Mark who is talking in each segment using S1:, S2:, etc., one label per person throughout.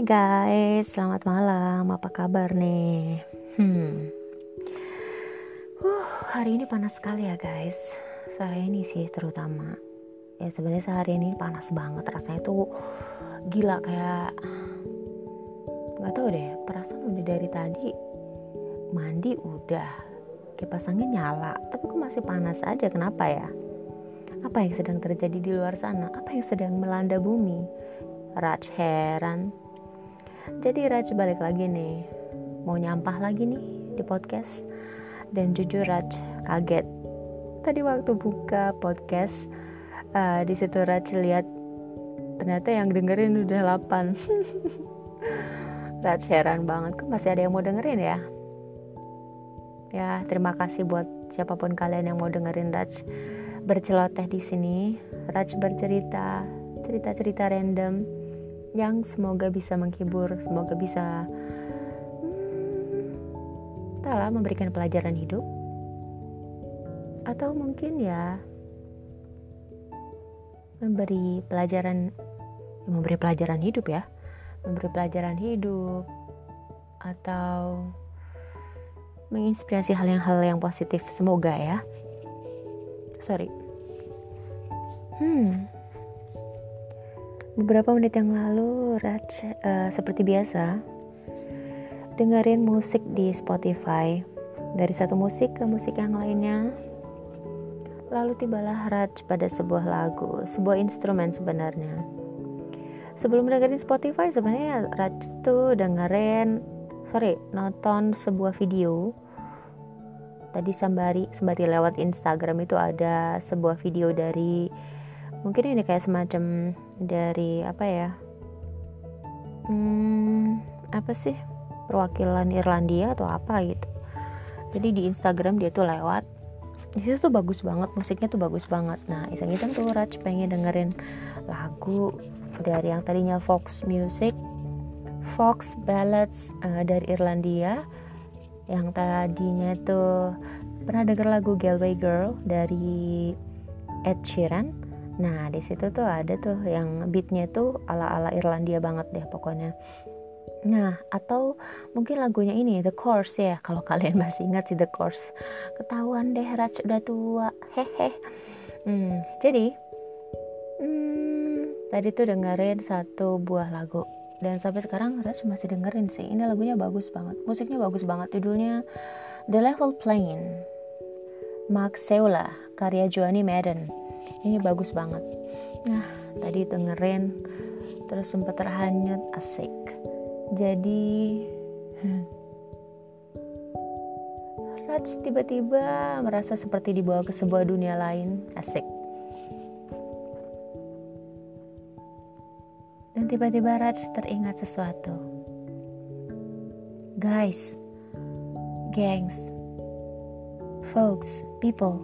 S1: Hai guys, selamat malam. Apa kabar nih? Hmm. Uh, hari ini panas sekali ya guys. Sore ini sih terutama. Ya sebenarnya sehari ini panas banget. Rasanya tuh gila kayak nggak tahu deh. Perasaan udah dari tadi mandi udah, kipas angin nyala, tapi kok masih panas aja. Kenapa ya? Apa yang sedang terjadi di luar sana? Apa yang sedang melanda bumi? Raj heran jadi Raj balik lagi nih, mau nyampah lagi nih di podcast. Dan jujur Raj kaget. Tadi waktu buka podcast, uh, di situ Raj lihat ternyata yang dengerin udah 8 Raj heran banget, kok masih ada yang mau dengerin ya? Ya, terima kasih buat siapa pun kalian yang mau dengerin Raj berceloteh di sini. Raj bercerita, cerita-cerita random yang semoga bisa menghibur, semoga bisa hmm, lah memberikan pelajaran hidup. Atau mungkin ya memberi pelajaran memberi pelajaran hidup ya. Memberi pelajaran hidup atau menginspirasi hal yang hal yang positif semoga ya. Sorry. Hmm Beberapa menit yang lalu, Raj uh, seperti biasa dengerin musik di Spotify dari satu musik ke musik yang lainnya. Lalu tibalah Raj pada sebuah lagu, sebuah instrumen sebenarnya. Sebelum dengerin Spotify sebenarnya Raj tuh dengerin, sorry, nonton sebuah video. Tadi sembari sembari lewat Instagram itu ada sebuah video dari mungkin ini kayak semacam dari apa ya hmm, apa sih perwakilan Irlandia atau apa gitu. Jadi di Instagram dia tuh lewat di situ tuh bagus banget musiknya tuh bagus banget. Nah iseng-iseng tuh Raj pengen dengerin lagu dari yang tadinya Fox Music Fox Ballads uh, dari Irlandia. Yang tadinya tuh pernah denger lagu Galway Girl dari Ed Sheeran Nah di situ tuh ada tuh yang beatnya tuh ala-ala Irlandia banget deh pokoknya. Nah atau mungkin lagunya ini The Course ya kalau kalian masih ingat sih The Course. Ketahuan deh Raj udah tua, hehe. Hmm, jadi hmm, tadi tuh dengerin satu buah lagu dan sampai sekarang Raj masih dengerin sih. Ini lagunya bagus banget, musiknya bagus banget. Judulnya The Level Plane. Mark Seula, karya Johnny Madden ini bagus banget. Nah tadi dengerin terus sempat terhanyut asik. Jadi Raj tiba-tiba merasa seperti dibawa ke sebuah dunia lain. Asik. Dan tiba-tiba Raj teringat sesuatu. Guys gangs folks people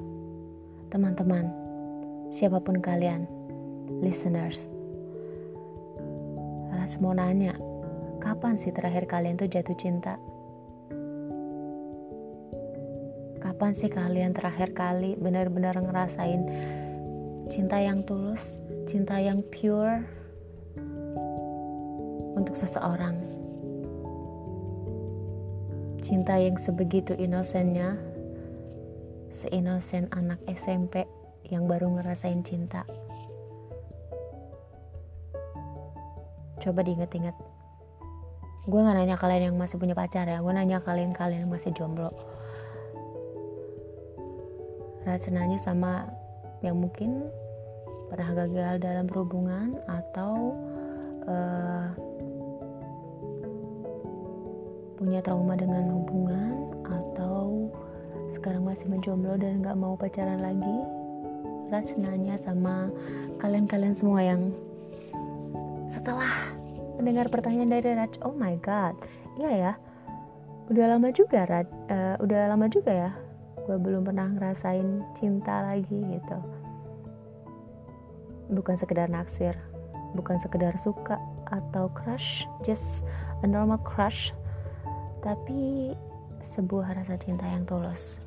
S1: teman-teman siapa pun kalian, listeners. Raj mau nanya, kapan sih terakhir kalian tuh jatuh cinta? Kapan sih kalian terakhir kali benar-benar ngerasain cinta yang tulus, cinta yang pure untuk seseorang? Cinta yang sebegitu inosennya, seinosen anak SMP yang baru ngerasain cinta. Coba diinget-inget. Gue gak nanya kalian yang masih punya pacar ya, gue nanya kalian-kalian yang masih jomblo. Rasa nanya sama yang mungkin pernah gagal dalam berhubungan atau uh, punya trauma dengan hubungan atau sekarang masih menjomblo dan gak mau pacaran lagi Raj nanya sama kalian-kalian semua yang setelah mendengar pertanyaan dari Raj, oh my god, iya ya, udah lama juga Raj, uh, udah lama juga ya, gue belum pernah ngerasain cinta lagi gitu. Bukan sekedar naksir, bukan sekedar suka atau crush, just a normal crush, tapi sebuah rasa cinta yang tulus.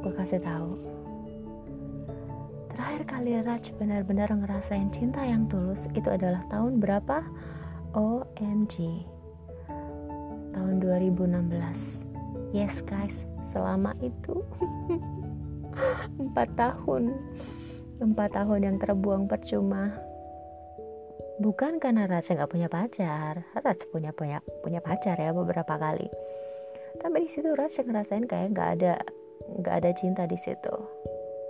S1: Gue kasih tahu, Terakhir kali Raj benar-benar ngerasain cinta yang tulus itu adalah tahun berapa? OMG tahun 2016 yes guys selama itu. Empat tahun. Empat tahun yang terbuang percuma. Bukan karena Raja nggak punya pacar. Raja punya punya punya pacar ya beberapa kali. Tapi di situ Raja ngerasain kayak nggak ada nggak ada cinta di situ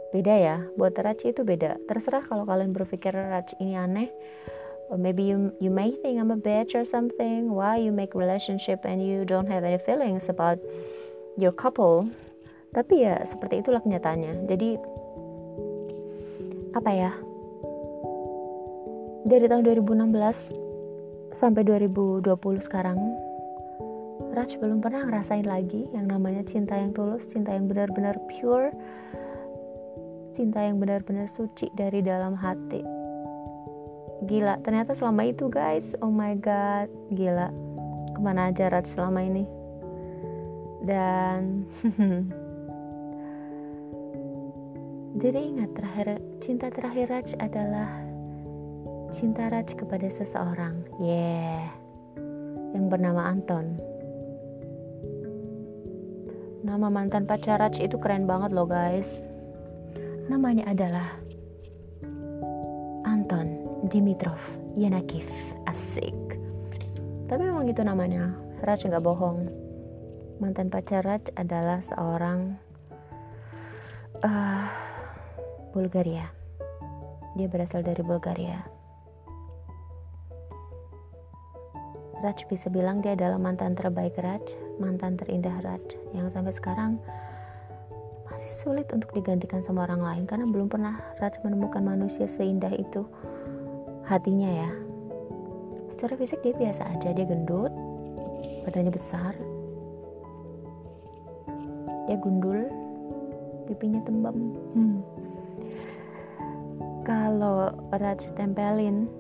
S1: beda ya buat Raj itu beda. Terserah kalau kalian berpikir Raj ini aneh. Or maybe you you may think I'm a bitch or something. Why you make relationship and you don't have any feelings about your couple? Tapi ya seperti itulah kenyataannya. Jadi apa ya? Dari tahun 2016 sampai 2020 sekarang Raj belum pernah ngerasain lagi yang namanya cinta yang tulus cinta yang benar-benar pure cinta yang benar-benar suci dari dalam hati. Gila, ternyata selama itu guys, oh my god, gila. Ke mana aja Raj selama ini? Dan jadi ingat terakhir cinta terakhir Raj adalah cinta Raj kepada seseorang. Yeah. Yang bernama Anton. Nama mantan pacar Raj itu keren banget loh guys namanya adalah Anton Dimitrov Yanakif asik. Tapi memang itu namanya. Raj nggak bohong. Mantan pacar Raj adalah seorang uh, Bulgaria. Dia berasal dari Bulgaria. Raj bisa bilang dia adalah mantan terbaik Raj mantan terindah Raj. Yang sampai sekarang masih sulit untuk digantikan sama orang lain karena belum pernah Raj menemukan manusia seindah itu hatinya ya. Secara fisik dia biasa aja dia gendut badannya besar dia gundul pipinya tembam hmm. kalau Raj tempelin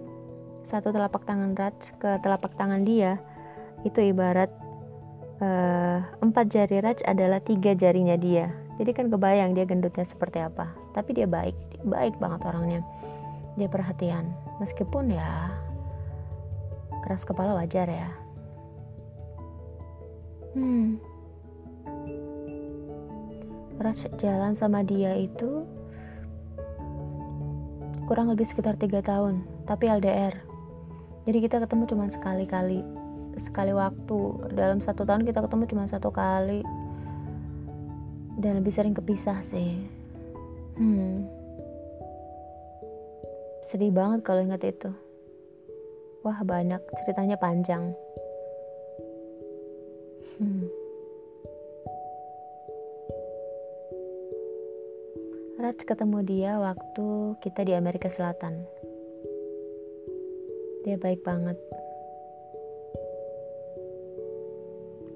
S1: satu telapak tangan Raj ke telapak tangan dia itu ibarat uh, empat jari Raj adalah tiga jarinya dia jadi kan kebayang dia gendutnya seperti apa. Tapi dia baik dia baik banget orangnya. Dia perhatian. Meskipun ya keras kepala wajar ya. Hmm. Raj jalan sama dia itu kurang lebih sekitar tiga tahun. Tapi LDR jadi kita ketemu cuma sekali-kali sekali waktu. Dalam satu tahun kita ketemu cuma satu kali dan lebih sering kepisah sih. Hmm. Sedih banget kalau ingat itu. Wah banyak ceritanya panjang. Hmm. Raj ketemu dia waktu kita di Amerika Selatan. Dia baik banget.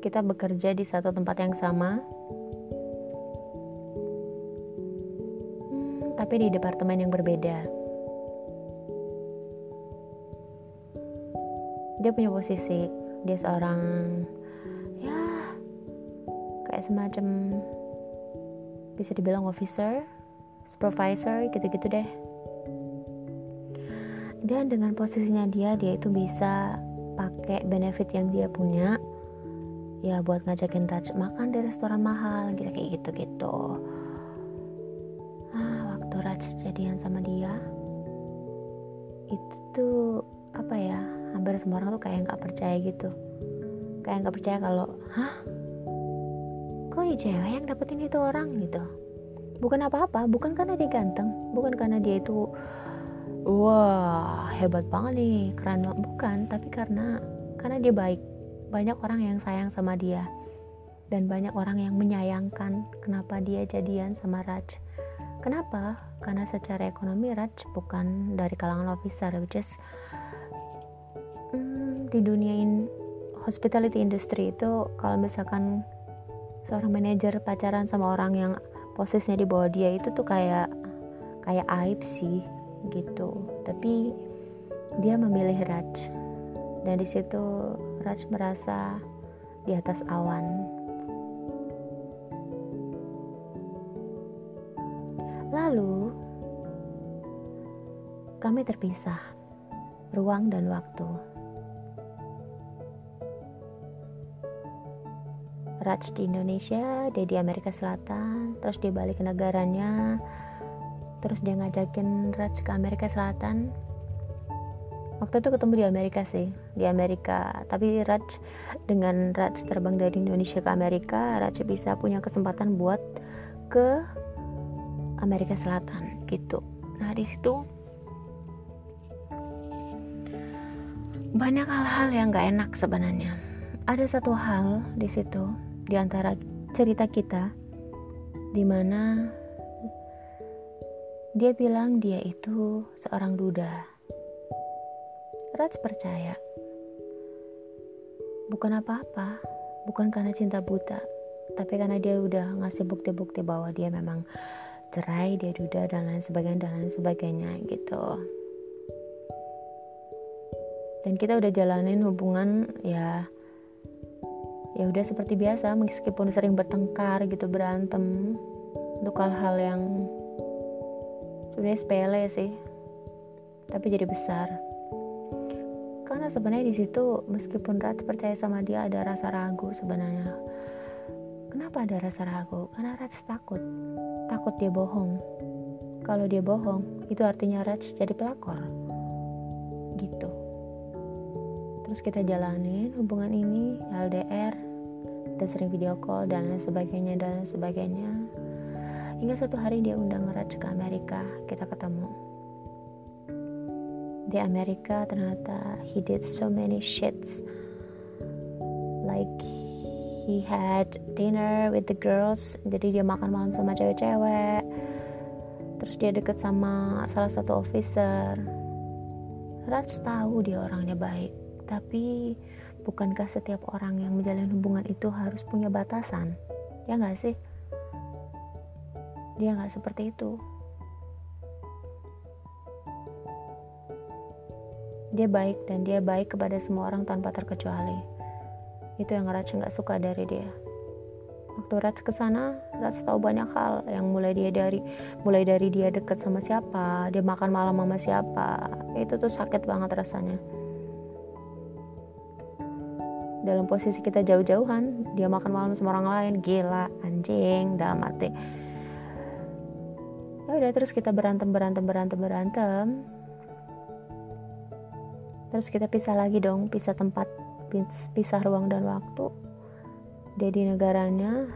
S1: Kita bekerja di satu tempat yang sama tapi di departemen yang berbeda. Dia punya posisi, dia seorang ya kayak semacam bisa dibilang officer, supervisor gitu-gitu deh. Dan dengan posisinya dia, dia itu bisa pakai benefit yang dia punya ya buat ngajakin Raj makan di restoran mahal gitu kayak gitu gitu Raj jadian sama dia itu apa ya hampir semua orang tuh kayak nggak percaya gitu. Kayak nggak percaya kalau hah? Kok ini cewek yang dapetin itu orang? gitu. Bukan apa-apa bukan karena dia ganteng bukan karena dia itu wah hebat banget nih keren banget. Bukan tapi karena karena dia baik. Banyak orang yang sayang sama dia. Dan banyak orang yang menyayangkan kenapa dia jadian sama Raj Kenapa? Karena secara ekonomi Raj bukan dari kalangan officer, which is hmm, di dunia in, hospitality industry itu kalau misalkan seorang manajer pacaran sama orang yang posisinya di bawah dia itu tuh kayak kayak aib sih gitu. Tapi dia memilih Raj dan di situ Raj merasa di atas awan Lalu, kami terpisah, ruang dan waktu. Raj di Indonesia, dia di Amerika Selatan, terus dia balik ke negaranya, terus dia ngajakin Raj ke Amerika Selatan. Waktu itu ketemu di Amerika sih, di Amerika. Tapi Raj dengan Raj terbang dari Indonesia ke Amerika, Raj bisa punya kesempatan buat ke Amerika Selatan gitu. Nah di situ banyak hal-hal yang gak enak sebenarnya. Ada satu hal di situ di antara cerita kita di mana dia bilang dia itu seorang duda. Raj percaya. Bukan apa-apa bukan karena cinta buta tapi karena dia udah ngasih bukti-bukti bahwa dia memang cerai dia duda dan lain sebagainya dan lain sebagainya gitu. Dan kita udah jalanin hubungan ya ya udah seperti biasa meskipun sering bertengkar gitu berantem untuk hal-hal yang sebenarnya sepele sih tapi jadi besar. Karena sebenarnya di situ meskipun Rat percaya sama dia ada rasa ragu sebenarnya. Kenapa ada rasa ragu? Karena Rat takut takut dia bohong. Kalau dia bohong itu artinya Raj jadi pelakor. Gitu. Terus kita jalanin hubungan ini LDR kita sering video call dan lain sebagainya dan lain sebagainya. Hingga suatu hari dia undang Raj ke Amerika kita ketemu. Di Amerika ternyata he did so many shits. Like he had dinner with the girls. Jadi dia makan malam sama cewek-cewek. Terus dia deket sama salah satu officer. Raj tahu dia orangnya baik tapi bukankah setiap orang yang menjalin hubungan itu harus punya batasan? Ya nggak sih? Dia nggak seperti itu. Dia baik dan dia baik kepada semua orang tanpa terkecuali itu yang Raj nggak suka dari dia. Waktu Raj ke sana Raj tahu banyak hal. Yang mulai dia dari mulai dari dia deket sama siapa dia makan malam sama siapa itu tuh sakit banget rasanya. Dalam posisi kita jauh-jauhan dia makan malam sama orang lain. Gila anjing dalam hati. Ya udah terus kita berantem berantem berantem berantem. Terus kita pisah lagi dong pisah tempat pisah ruang dan waktu dia di negaranya.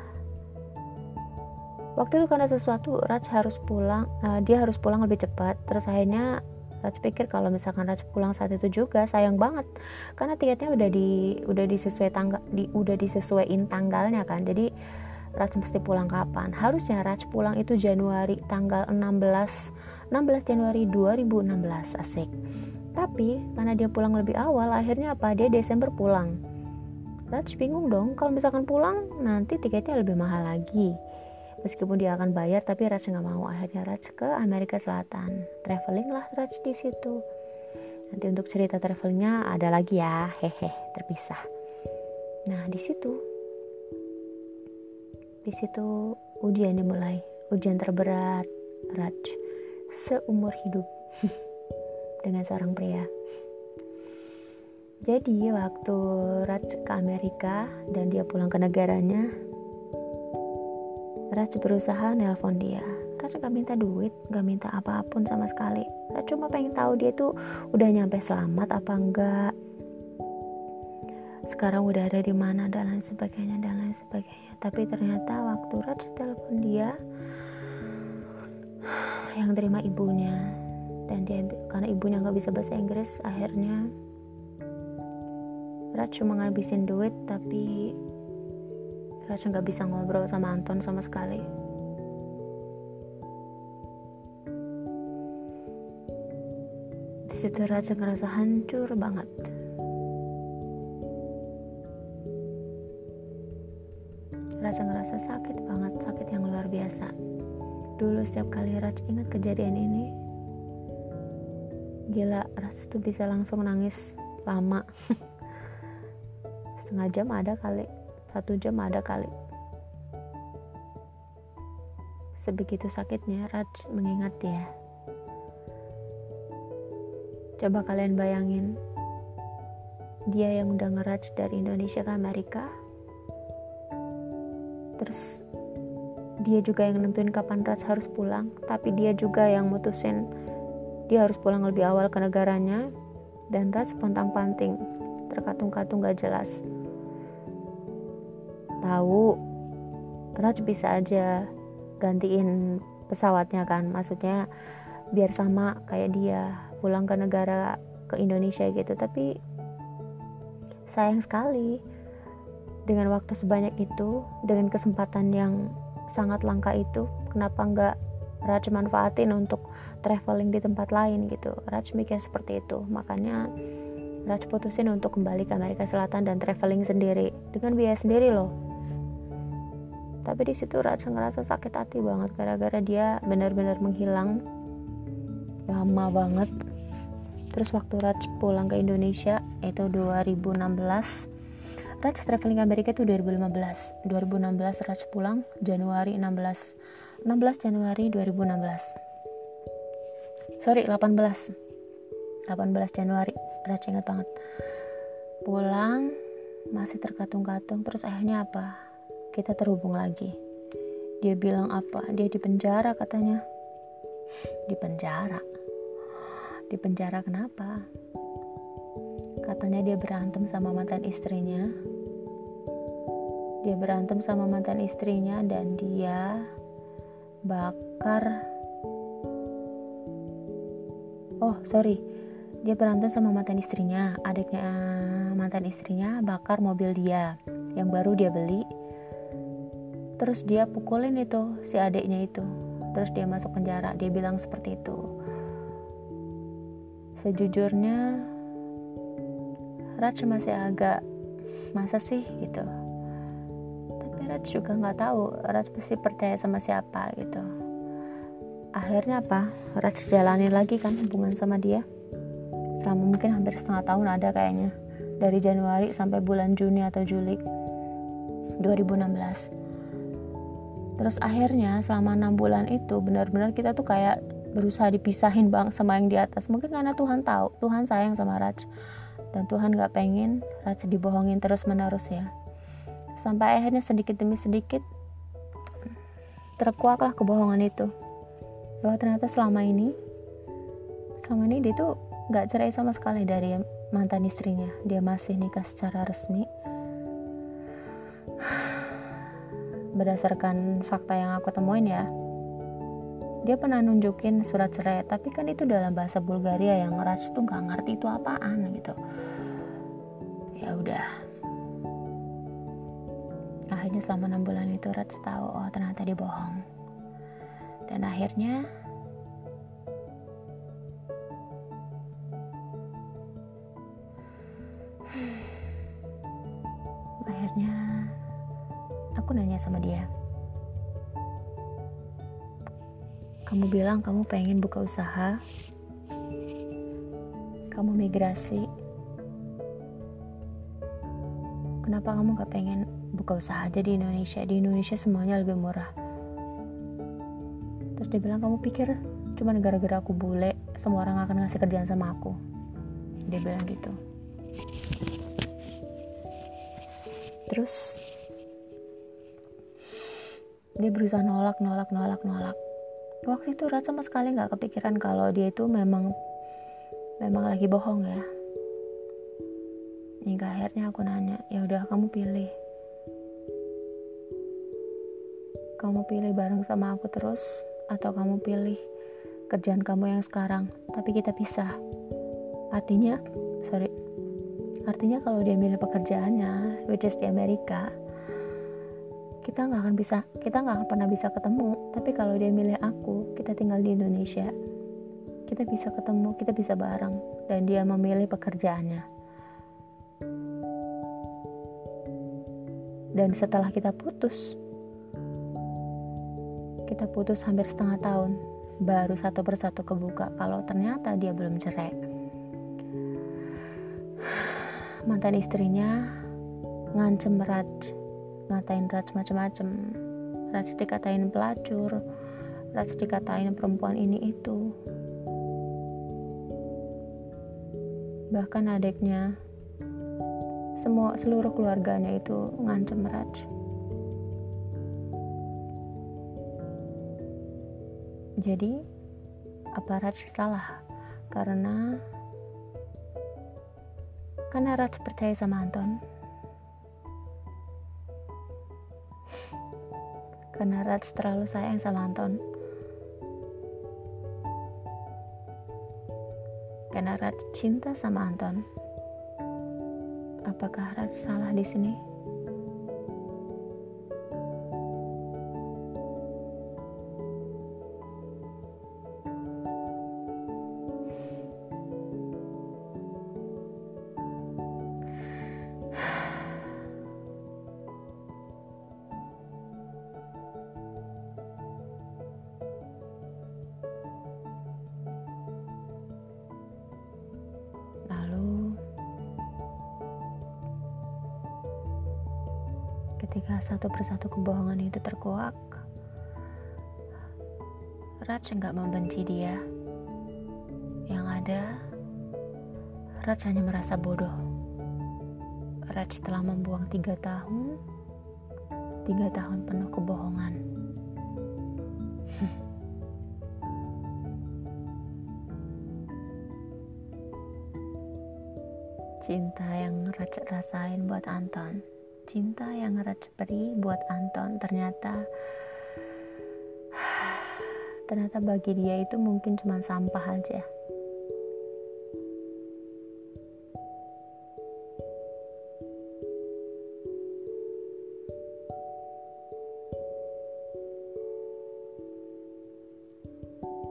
S1: Waktu itu karena sesuatu Raj harus pulang uh, dia harus pulang lebih cepat. Terus akhirnya Raj pikir kalau misalkan Raj pulang saat itu juga sayang banget. Karena tiketnya udah di udah disesuai tanggal di udah disesuaiin tanggalnya kan. Jadi Raj mesti pulang kapan? Harusnya Raj pulang itu Januari tanggal 16 16 Januari 2016 asik tapi karena dia pulang lebih awal akhirnya apa dia Desember pulang Raj bingung dong kalau misalkan pulang nanti tiketnya lebih mahal lagi Meskipun dia akan bayar, tapi Raj nggak mau. Akhirnya Raj ke Amerika Selatan. Traveling lah Raj di situ. Nanti untuk cerita travelingnya ada lagi ya, hehe, terpisah. Nah di situ, di situ ujian dimulai. Ujian terberat Raj seumur hidup dengan seorang pria. Jadi waktu Raj ke Amerika dan dia pulang ke negaranya, Raj berusaha nelpon dia. Raj gak minta duit, gak minta apa pun sama sekali. Raj cuma pengen tahu dia tuh udah nyampe selamat apa enggak. Sekarang udah ada di mana dan lain sebagainya dan lain sebagainya. Tapi ternyata waktu Raj telepon dia, yang terima ibunya dan dia karena ibunya nggak bisa bahasa Inggris akhirnya Raj cuma ngabisin duit tapi Raja nggak bisa ngobrol sama Anton sama sekali. Di situ ngerasa hancur banget. Raja ngerasa sakit banget, sakit yang luar biasa. Dulu setiap kali Raja ingat kejadian ini, gila Raja tuh bisa langsung nangis lama. Setengah jam ada kali satu jam ada kali. Sebegitu sakitnya Raj mengingat dia. Coba kalian bayangin dia yang udah ngeraj dari Indonesia ke Amerika. Terus dia juga yang nentuin kapan Raj harus pulang tapi dia juga yang mutusin dia harus pulang lebih awal ke negaranya dan Raj pontang panting. Terkatung-katung gak jelas. Tahu Raj bisa aja gantiin pesawatnya kan? Maksudnya biar sama kayak dia pulang ke negara ke Indonesia gitu. Tapi sayang sekali dengan waktu sebanyak itu dengan kesempatan yang sangat langka itu kenapa nggak Raj manfaatin untuk traveling di tempat lain gitu. Raj mikir seperti itu. Makanya Raj putusin untuk kembali ke Amerika Selatan dan traveling sendiri. Dengan biaya sendiri loh. Tapi di situ Raj ngerasa sakit hati banget gara-gara dia benar-benar menghilang. Lama banget. Terus waktu Raj pulang ke Indonesia itu 2016 Raj traveling ke Amerika itu 2015 2016 Raj pulang Januari 16 16 Januari 2016 sorry 18 18 Januari. Raj ingat banget. Pulang masih terkatung-katung terus akhirnya apa? Kita terhubung lagi. Dia bilang apa? Dia di penjara katanya. Di penjara? Di penjara kenapa? Katanya dia berantem sama mantan istrinya. Dia berantem sama mantan istrinya dan dia bakar Oh, sorry. Dia berantem sama mantan istrinya. Adiknya mantan istrinya bakar mobil dia yang baru dia beli. Terus dia pukulin itu si adiknya itu. Terus dia masuk penjara. Dia bilang seperti itu sejujurnya Raj masih agak masa sih gitu tapi Raj juga nggak tahu Raj pasti percaya sama siapa gitu akhirnya apa? Raj jalanin lagi kan hubungan sama dia? Selama mungkin hampir setengah tahun ada kayaknya. Dari Januari sampai bulan Juni atau Juli 2016 terus akhirnya selama enam bulan itu benar-benar kita tuh kayak berusaha dipisahin bang sama yang di atas. Mungkin karena Tuhan tahu Tuhan sayang sama Raj. Dan Tuhan gak pengen Raj dibohongin terus menerus ya. Sampai akhirnya sedikit demi sedikit terkuaklah kebohongan itu bahwa ternyata selama ini selama ini dia tuh gak cerai sama sekali dari mantan istrinya. Dia masih nikah secara resmi. Berdasarkan fakta yang aku temuin ya dia pernah nunjukin surat cerai. Tapi kan itu dalam bahasa Bulgaria yang Raj tuh nggak ngerti itu apaan gitu. Ya udah. Akhirnya selama enam bulan itu Raj tahu oh ternyata dia bohong dan akhirnya akhirnya aku nanya sama dia Kamu bilang kamu pengen buka usaha, kamu migrasi. Kenapa kamu gak pengen buka usaha aja di Indonesia? Di Indonesia semuanya lebih murah. Dia bilang, kamu pikir cuma gara-gara aku bule, semua orang akan ngasih kerjaan sama aku. Dia bilang gitu. Terus dia berusaha nolak, nolak, nolak, nolak waktu itu Rat sama sekali nggak kepikiran kalau dia itu memang memang lagi bohong ya hingga akhirnya aku nanya ya udah kamu pilih kamu pilih bareng sama aku terus atau kamu pilih kerjaan kamu yang sekarang tapi kita pisah. Artinya sorry. Artinya kalau dia milih pekerjaannya which is di Amerika kita nggak akan bisa kita nggak akan pernah bisa ketemu. Tapi kalau dia milih aku kita tinggal di Indonesia. Kita bisa ketemu kita bisa bareng dan dia memilih pekerjaannya. Dan setelah kita putus kita putus hampir setengah tahun. Baru satu persatu kebuka kalau ternyata dia belum cerai. Mantan istrinya ngancem Raj. Ngatain Raj macem-macem. Raj dikatain pelacur. Raj dikatain perempuan ini itu. Bahkan adiknya semua seluruh keluarganya itu ngancem Raj jadi apa Raj salah karena karena Raj percaya sama Anton. Karena Raj terlalu sayang sama Anton. Karena Raj cinta sama Anton. Apakah Raj salah di sini? Satu persatu kebohongan itu terkuak, Raj nggak membenci dia. Yang ada, Raj hanya merasa bodoh. Raj telah membuang tiga tahun, tiga tahun penuh kebohongan. Cinta yang Raj rasain buat Anton cinta yang Raj beri buat Anton. Ternyata ternyata bagi dia itu mungkin cuma sampah aja.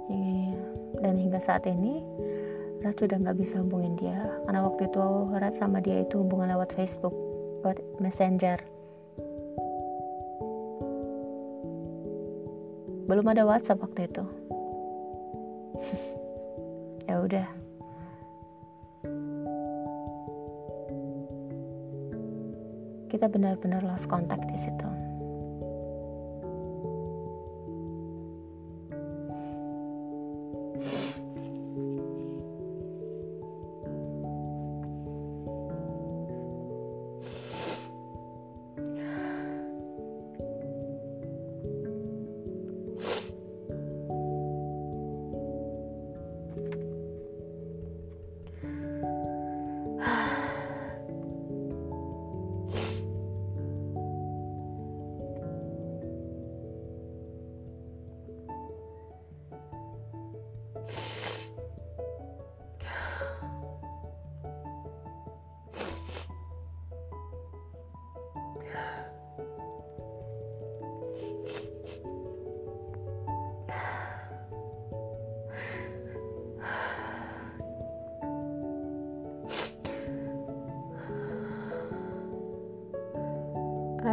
S1: Iya, dan hingga saat ini Raj sudah nggak bisa hubungin dia. Karena waktu itu Raj sama dia itu hubungan lewat Facebook lewat messenger. Belum ada WhatsApp waktu itu. Ya udah. Kita benar-benar lost contact di situ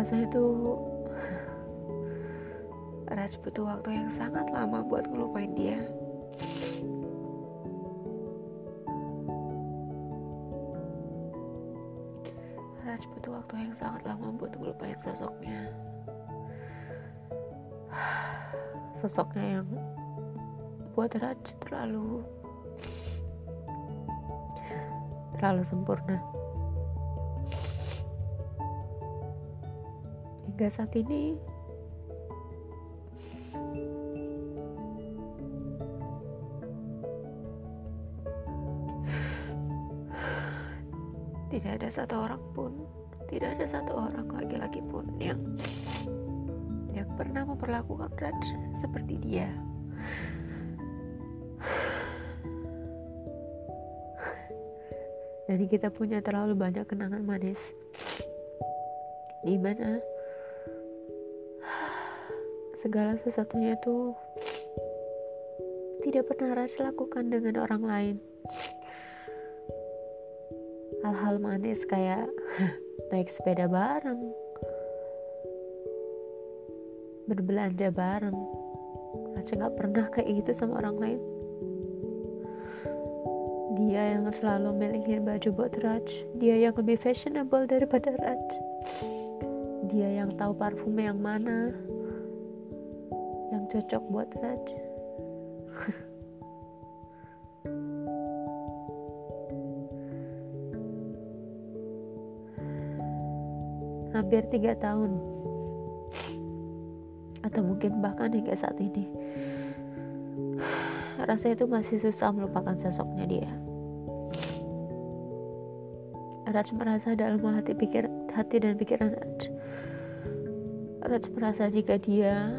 S1: rasa itu Raj butuh waktu yang sangat lama buat ngelupain dia. Raj butuh waktu yang sangat lama buat ngelupain sosoknya. Sosoknya yang buat Raj terlalu terlalu sempurna hingga saat ini tidak ada satu orang pun tidak ada satu orang laki-laki pun yang yang pernah memperlakukan Raj seperti dia. Dan kita punya terlalu banyak kenangan manis di mana segala sesuatunya itu tidak pernah Raj lakukan dengan orang lain. Hal-hal manis kayak naik sepeda bareng berbelanja bareng Raj gak pernah kayak gitu sama orang lain. Dia yang selalu milihin baju buat Raj. Dia yang lebih fashionable daripada Raj. Dia yang tahu parfum yang mana cocok buat Raj hampir tiga tahun atau mungkin bahkan hingga saat ini rasanya itu masih susah melupakan sosoknya dia. Raj merasa dalam hati pikir hati dan pikiran Raj. Raj merasa jika dia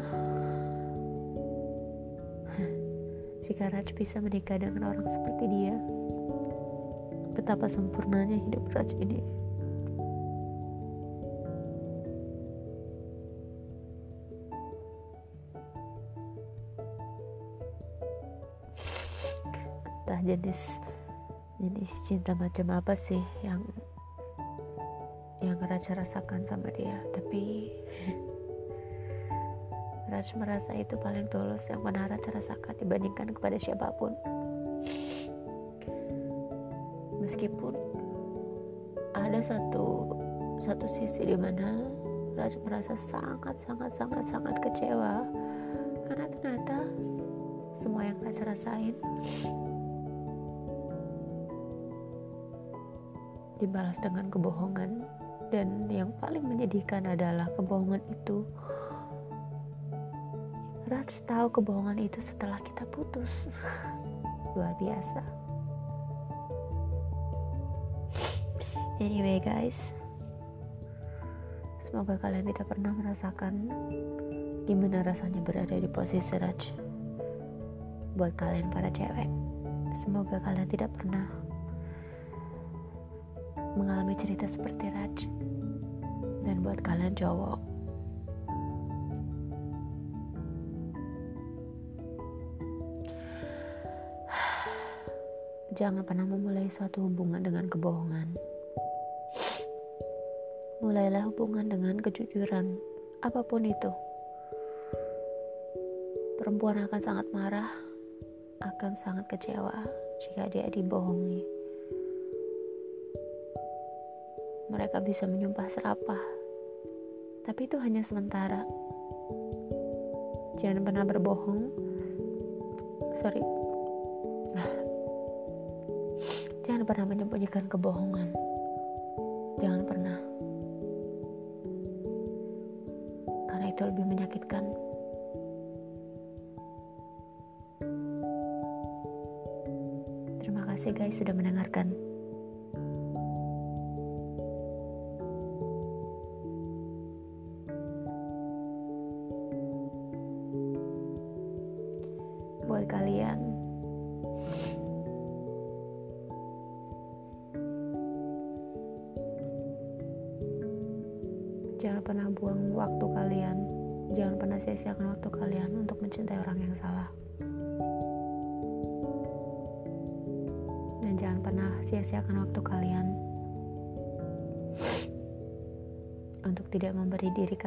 S1: jika Raj bisa menikah dengan orang seperti dia, betapa sempurnanya hidup Raj ini. Entah jenis jenis cinta macam apa sih yang yang Raj rasakan sama dia tapi Raj merasa itu paling tulus yang pernah Raj dibandingkan kepada siapa pun. Meskipun ada satu satu sisi di mana Raj merasa sangat sangat sangat sangat kecewa. Karena ternyata semua yang Raj rasain dibalas dengan kebohongan. Dan yang paling menyedihkan adalah kebohongan itu Raj tahu kebohongan itu setelah kita putus. Luar biasa. Anyway guys. Semoga kalian tidak pernah merasakan gimana rasanya berada di posisi Raj buat kalian para cewek. Semoga kalian tidak pernah mengalami cerita seperti Raj. Dan buat kalian cowok jangan pernah memulai suatu hubungan dengan kebohongan mulailah hubungan dengan kejujuran apa pun itu perempuan akan sangat marah akan sangat kecewa jika dia dibohongi mereka bisa menyumpah serapah. Tapi itu hanya sementara. Jangan pernah berbohong. Sorry. Pernah menyembunyikan kebohongan. Jangan pernah. Karena itu lebih menyakitkan. Terima kasih guys sudah mendengarkan.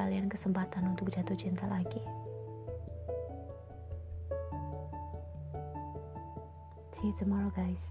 S1: Kalian kesempatan untuk jatuh cinta lagi. See you tomorrow, guys.